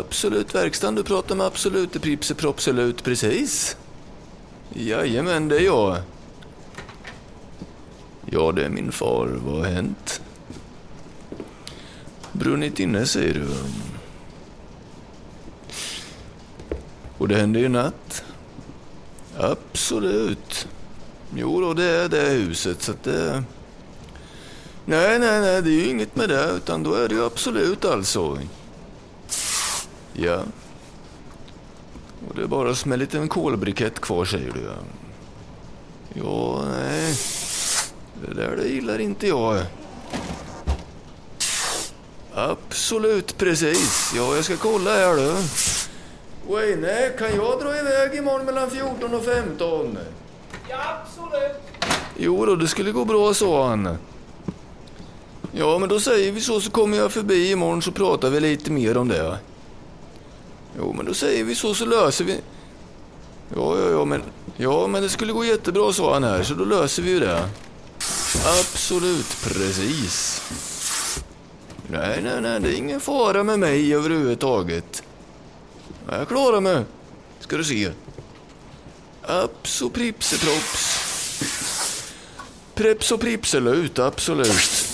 Absolut verkstaden, du pratar med Absolut Pripse Propselut, precis. Jajamän, det är jag. Ja, det är min far. Vad har hänt? Brunnit inne, säger du. Och det hände i natt? Absolut. Jo då, det är det huset, så att det... Nej, nej, nej, det är ju inget med det, utan då är det ju absolut alltså. Ja. Och det är bara som en liten kolbrikett kvar, säger du. Ja, nej. Det där det gillar inte jag. Absolut, precis. Ja, jag ska kolla här du. Wayne, kan jag dra iväg imorgon mellan 14 och 15? Ja, absolut. Jo då, det skulle gå bra, sa han. Ja, men då säger vi så, så kommer jag förbi imorgon så pratar vi lite mer om det. Jo, men då säger vi så, så löser vi... Ja, ja, ja, men... Ja, men det skulle gå jättebra, sa han här, så då löser vi ju det. Absolut, precis. Nej, nej, nej, det är ingen fara med mig överhuvudtaget. Jag klarar mig, ska du se. Aps och pripseprops. Preps och pripselut, absolut.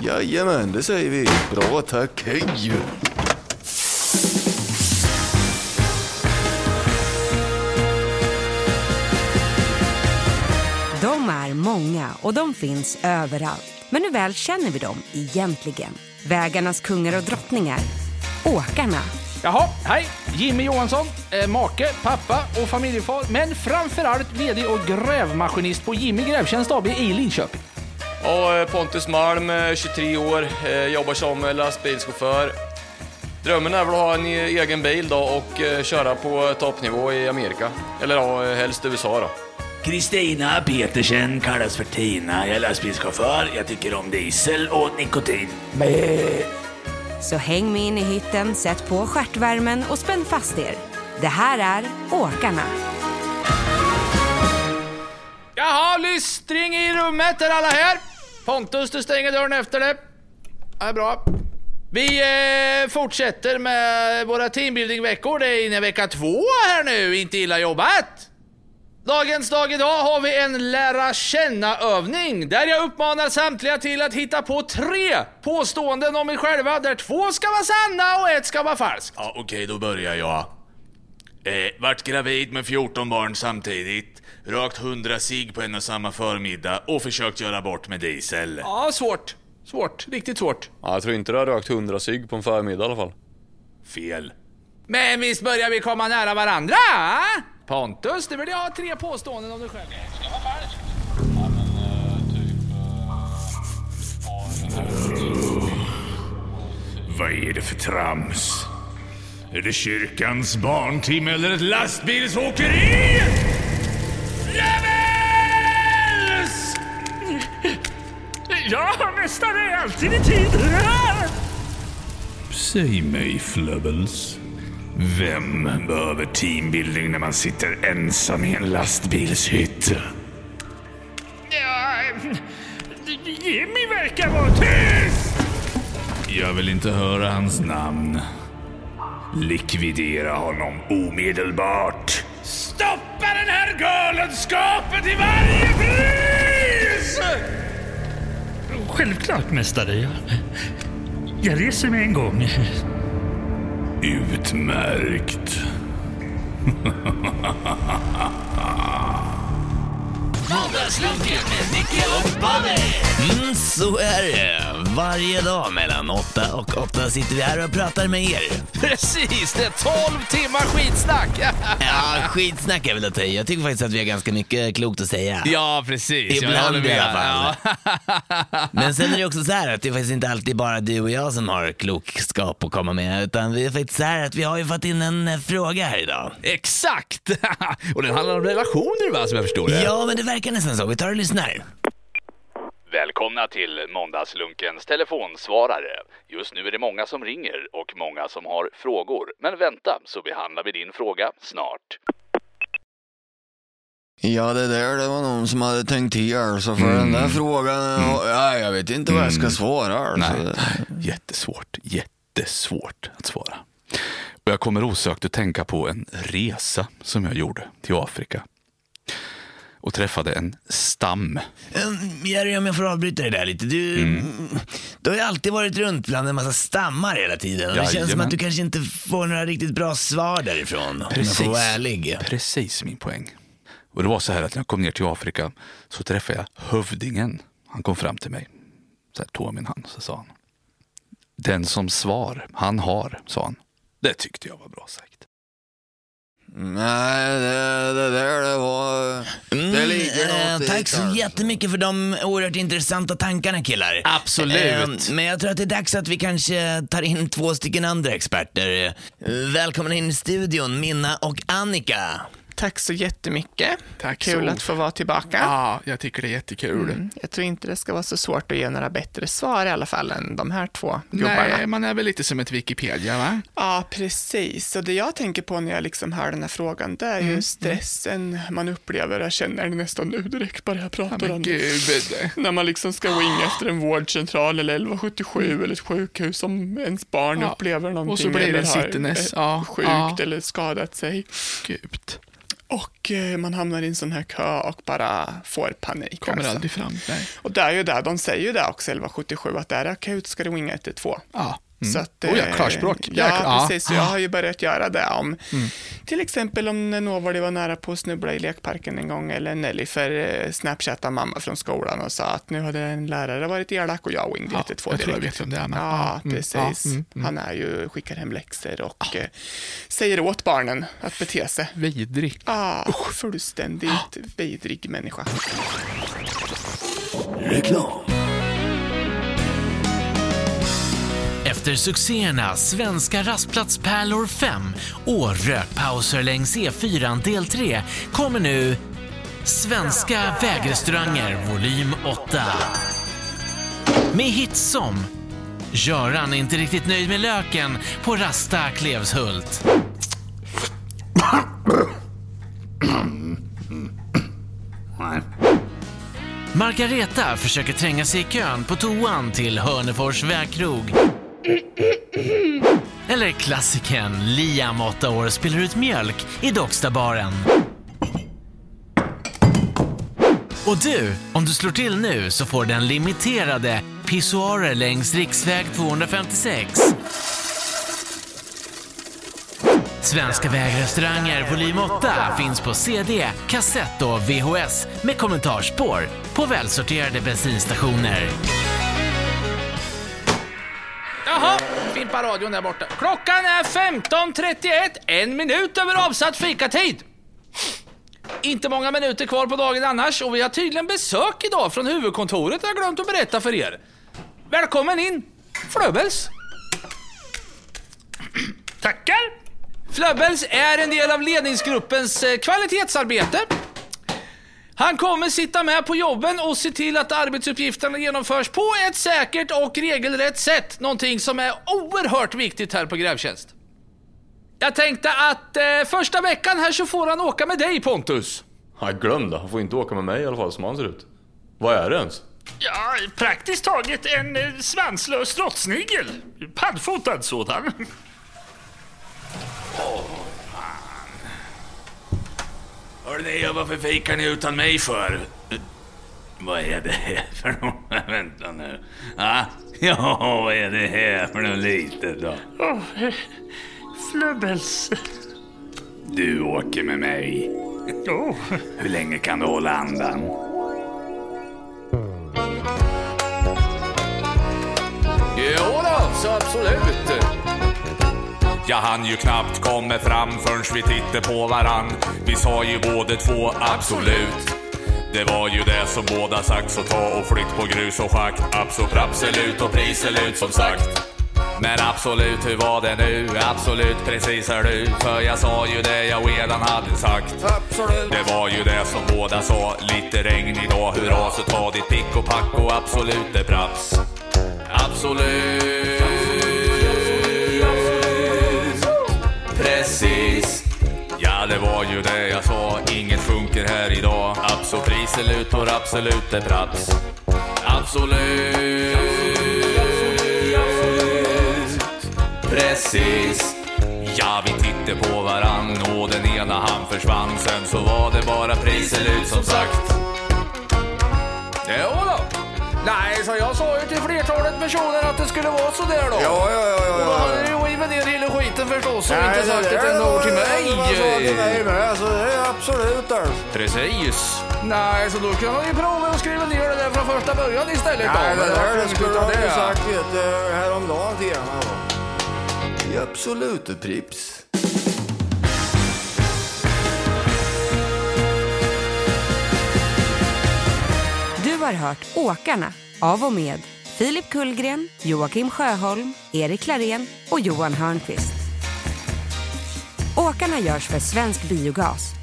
Jajamän, det säger vi. Bra, tack. Hej! Många och de finns överallt. Men hur väl känner vi dem egentligen? Vägarnas kungar och drottningar. Åkarna. Jaha, hej! Jimmy Johansson, eh, make, pappa och familjefar, men framförallt VD och grävmaskinist på Jimmy Grävtjänst AB i Linköping. Ja, eh, Pontus Malm, eh, 23 år, eh, jobbar som eh, lastbilschaufför. Drömmen är väl att ha en e- egen bil då och eh, köra på toppnivå i Amerika. Eller ja, eh, helst USA då. Kristina Petersen kallas för Tina. Jag är lastbilschaufför. Jag tycker om diesel och nikotin. Så häng med in i hytten, sätt på stjärtvärmen och spänn fast er. Det här är Åkarna. Jaha, lystring i rummet. Är alla här? Pontus, du stänger dörren efter dig. Ja, är bra. Vi eh, fortsätter med våra teambuilding-veckor. Det är inne i vecka två här nu. Inte illa jobbat! Dagens dag idag har vi en lära känna-övning där jag uppmanar samtliga till att hitta på tre påståenden om er själva där två ska vara sanna och ett ska vara falskt. Ja, okej, då börjar jag. Eh, vart gravid med 14 barn samtidigt. Rökt 100 cigg på en och samma förmiddag och försökt göra bort med diesel. Ja, svårt. Svårt. Riktigt svårt. Ja, jag tror inte du har rökt 100 cigg på en förmiddag i alla fall. Fel. Men visst börjar vi komma nära varandra? ah? Pontus, du vill jag ha tre påståenden om dig själv. Ska vara falskt. Vad är det för trams? Är det kyrkans barnteam eller ett lastbilsåkeri? Rebels! Ja, mästare alltid i tid. Säg mig, Flubbles. Vem behöver teambuilding när man sitter ensam i en lastbilshytt? Ja, Jimmy verkar vara tyst! Jag vill inte höra hans namn. Likvidera honom omedelbart. Stoppa den här galenskapen till varje pris! Självklart, mästare. Jag, jag reser mig en gång. Utmärkt. Mm, så är det. Varje dag mellan 8 och 8 sitter vi här och pratar med er. Precis, det är 12 timmar skitsnack! Ja, skitsnack är väl att i. Jag tycker faktiskt att vi har ganska mycket klokt att säga. ja, precis. Ibland i alla fall. Ja. Men sen är det också så här att det är faktiskt inte alltid bara du och jag som har klokskap att komma med. Utan det är faktiskt så här att vi har ju fått in en eh, fråga här idag. Exakt! och den handlar om relationer va, som jag förstår det. Ja, men det verkar nästan så. Vi tar och lyssnar. Välkomna till Måndagslunkens telefonsvarare. Just nu är det många som ringer och många som har frågor. Men vänta så behandlar vi din fråga snart. Ja, det där det var någon som hade tänkt till alltså för den där frågan. Ja, jag vet inte vad jag ska svara alltså. Nej, jättesvårt. Jättesvårt att svara. Och jag kommer osökt att tänka på en resa som jag gjorde till Afrika. Och träffade en stam. Um, Jerry, om jag får avbryta det där lite. Du, Mm. du har ju alltid varit runt bland en massa stammar hela tiden. Och det känns som Jajamän. att du kanske inte får några riktigt bra svar därifrån. Om jag får vara ärlig. Precis min poäng. Och det var så här att när jag kom ner till Afrika så träffade jag hövdingen. Han kom fram till mig, så här, tog min hand så sa han. Den som svar han har, sa han. Det tyckte jag var bra sagt. Nej, det, det där det var... Det ligger Eh, något i tack så kanske. jättemycket för de oerhört intressanta tankarna killar. Absolut. Eh, men jag tror att det är dags att vi kanske tar in två stycken andra experter. Eh, Välkomna in i studion, Minna och Annika. Tack så jättemycket. Tack Kul så. att få vara tillbaka. Ja, jag tycker det är jättekul. Mm. Jag tror inte det ska vara så svårt att ge några bättre svar i alla fall än de här två gubbarna. Nej, man är väl lite som ett Wikipedia, va? Ja, precis. Och det jag tänker på när jag liksom hör den här frågan, det är ju Mm, stressen man upplever. Jag känner det nästan nu direkt bara jag pratar Men om det. När man liksom ska ringa efter en vårdcentral eller 1177 eller ett sjukhus om ens barn Mm. Ja, upplever någonting och så blir det en sittenes. Ja, sjukt ja. eller skadat sig. Gud. Och eh, man hamnar i en sån här kö och bara får panik. Kommer alltså. aldrig fram. Nej. Och det är ju där, de säger ju det också, 1177, att är det akut ska du ringa 112. Ja. Mm. Så att, oh, ja, eh, klarspråk. Ja. Ja. Mm. precis. Jag har ju börjat göra det. Om, Till exempel om Novali var nära på att snubbla i lekparken en gång, eller Nelly för eh, snapchattade mamma från skolan och sa att nu hade en lärare varit elak och jag ringde Ja, 112 jag tror jag vet vem det är, men- Ja, ja, mm, precis. ja, mm, mm. Han är ju, skickar hem läxor och eh, säger åt barnen att bete sig. Vidrig. Ah, fullständigt vidrig människa. Efter succéerna Svenska rastplatspärlor 5 och Rökpauser längs E4 del 3 kommer nu Svenska vägrestauranger volym 8. Med hits som Göran är inte riktigt nöjd med löken på Rasta Klevshult. Margareta försöker tränga sig i kön på toan till Hörnefors vägkrog. Eller klassikern Liam, 8 år, spiller ut mjölk i Dockstarbaren. Och du, om du slår till nu så får den limiterade pissoarer längs riksväg 256. Svenska vägrestauranger volym 8 finns på CD, kassett och VHS med kommentarspår på välsorterade bensinstationer. Fimpa radion där borta. Klockan är 15.31, en minut över avsatt fikatid. Inte många minuter kvar på dagen annars och vi har tydligen besök idag från huvudkontoret jag glömt att berätta för er. Välkommen in, Flöbels. Tackar! Flöbels är en del av ledningsgruppens eh, kvalitetsarbete. Han kommer sitta med på jobben och se till att arbetsuppgifterna genomförs på ett säkert och regelrätt sätt. Någonting som är oerhört viktigt här på Grävtjänst. Jag tänkte att eh, första veckan här så får han åka med dig Pontus. Nej, glöm det. Han får inte åka med mig i alla fall som han ser ut. Vad är det ens? Ja, praktiskt taget en eh, svanslös råttsnigel. Paddfotad sådan. Hörni, varför fikar ni utan mig för? Vad är det här för något? Vänta nu. Ah, ja, vad är det här för något litet då? Oh, Flubbels. Du åker med mig. Oh. Hur länge kan du hålla andan? Jo då, så absolut. Jag hann ju knappt komma fram förrän vi tittade på varann. Vi sa ju båda två absolut. Det var ju det som båda sagt, så ta och flytt på grus och schakt. Absolut, absolut och priselut som sagt. Men absolut, hur var det nu? Absolut, precis är du. För jag sa ju det jag redan hade sagt. Absolut. Det var ju det som båda sa. Lite regn idag, hurra så ta ditt pick och pack och absolut det praps. Absolut. Precis. Ja, det var ju det jag sa. Inget funkar här idag. Absolut, priselut och absolut det praps. Absolut. Precis. Ja, vi tittade på varann och den ena han försvann. Sen så var det bara priselut som sagt. Det. Nej, så jag sa ju till flertalet personer att det skulle vara så där då. Ja, ja, ja, ja, Och då hade du rivit ner hela skiten förstås och Nej, inte sagt det ett enda ord till det var till mig mig. med, det är absolut alltså. Precis. Nej, så då kan man ju prova att skriva ner det där från första början istället då. Nej, det Men där det inte skulle utan du ha det. sagt vet du, häromdagen till henne. Det är absolut Prips. Har hört Åkarna av och med Filip Kullgren, Joakim Sjöholm, Erik Larén och Johan Hörnqvist. Åkarna görs för Svensk Biogas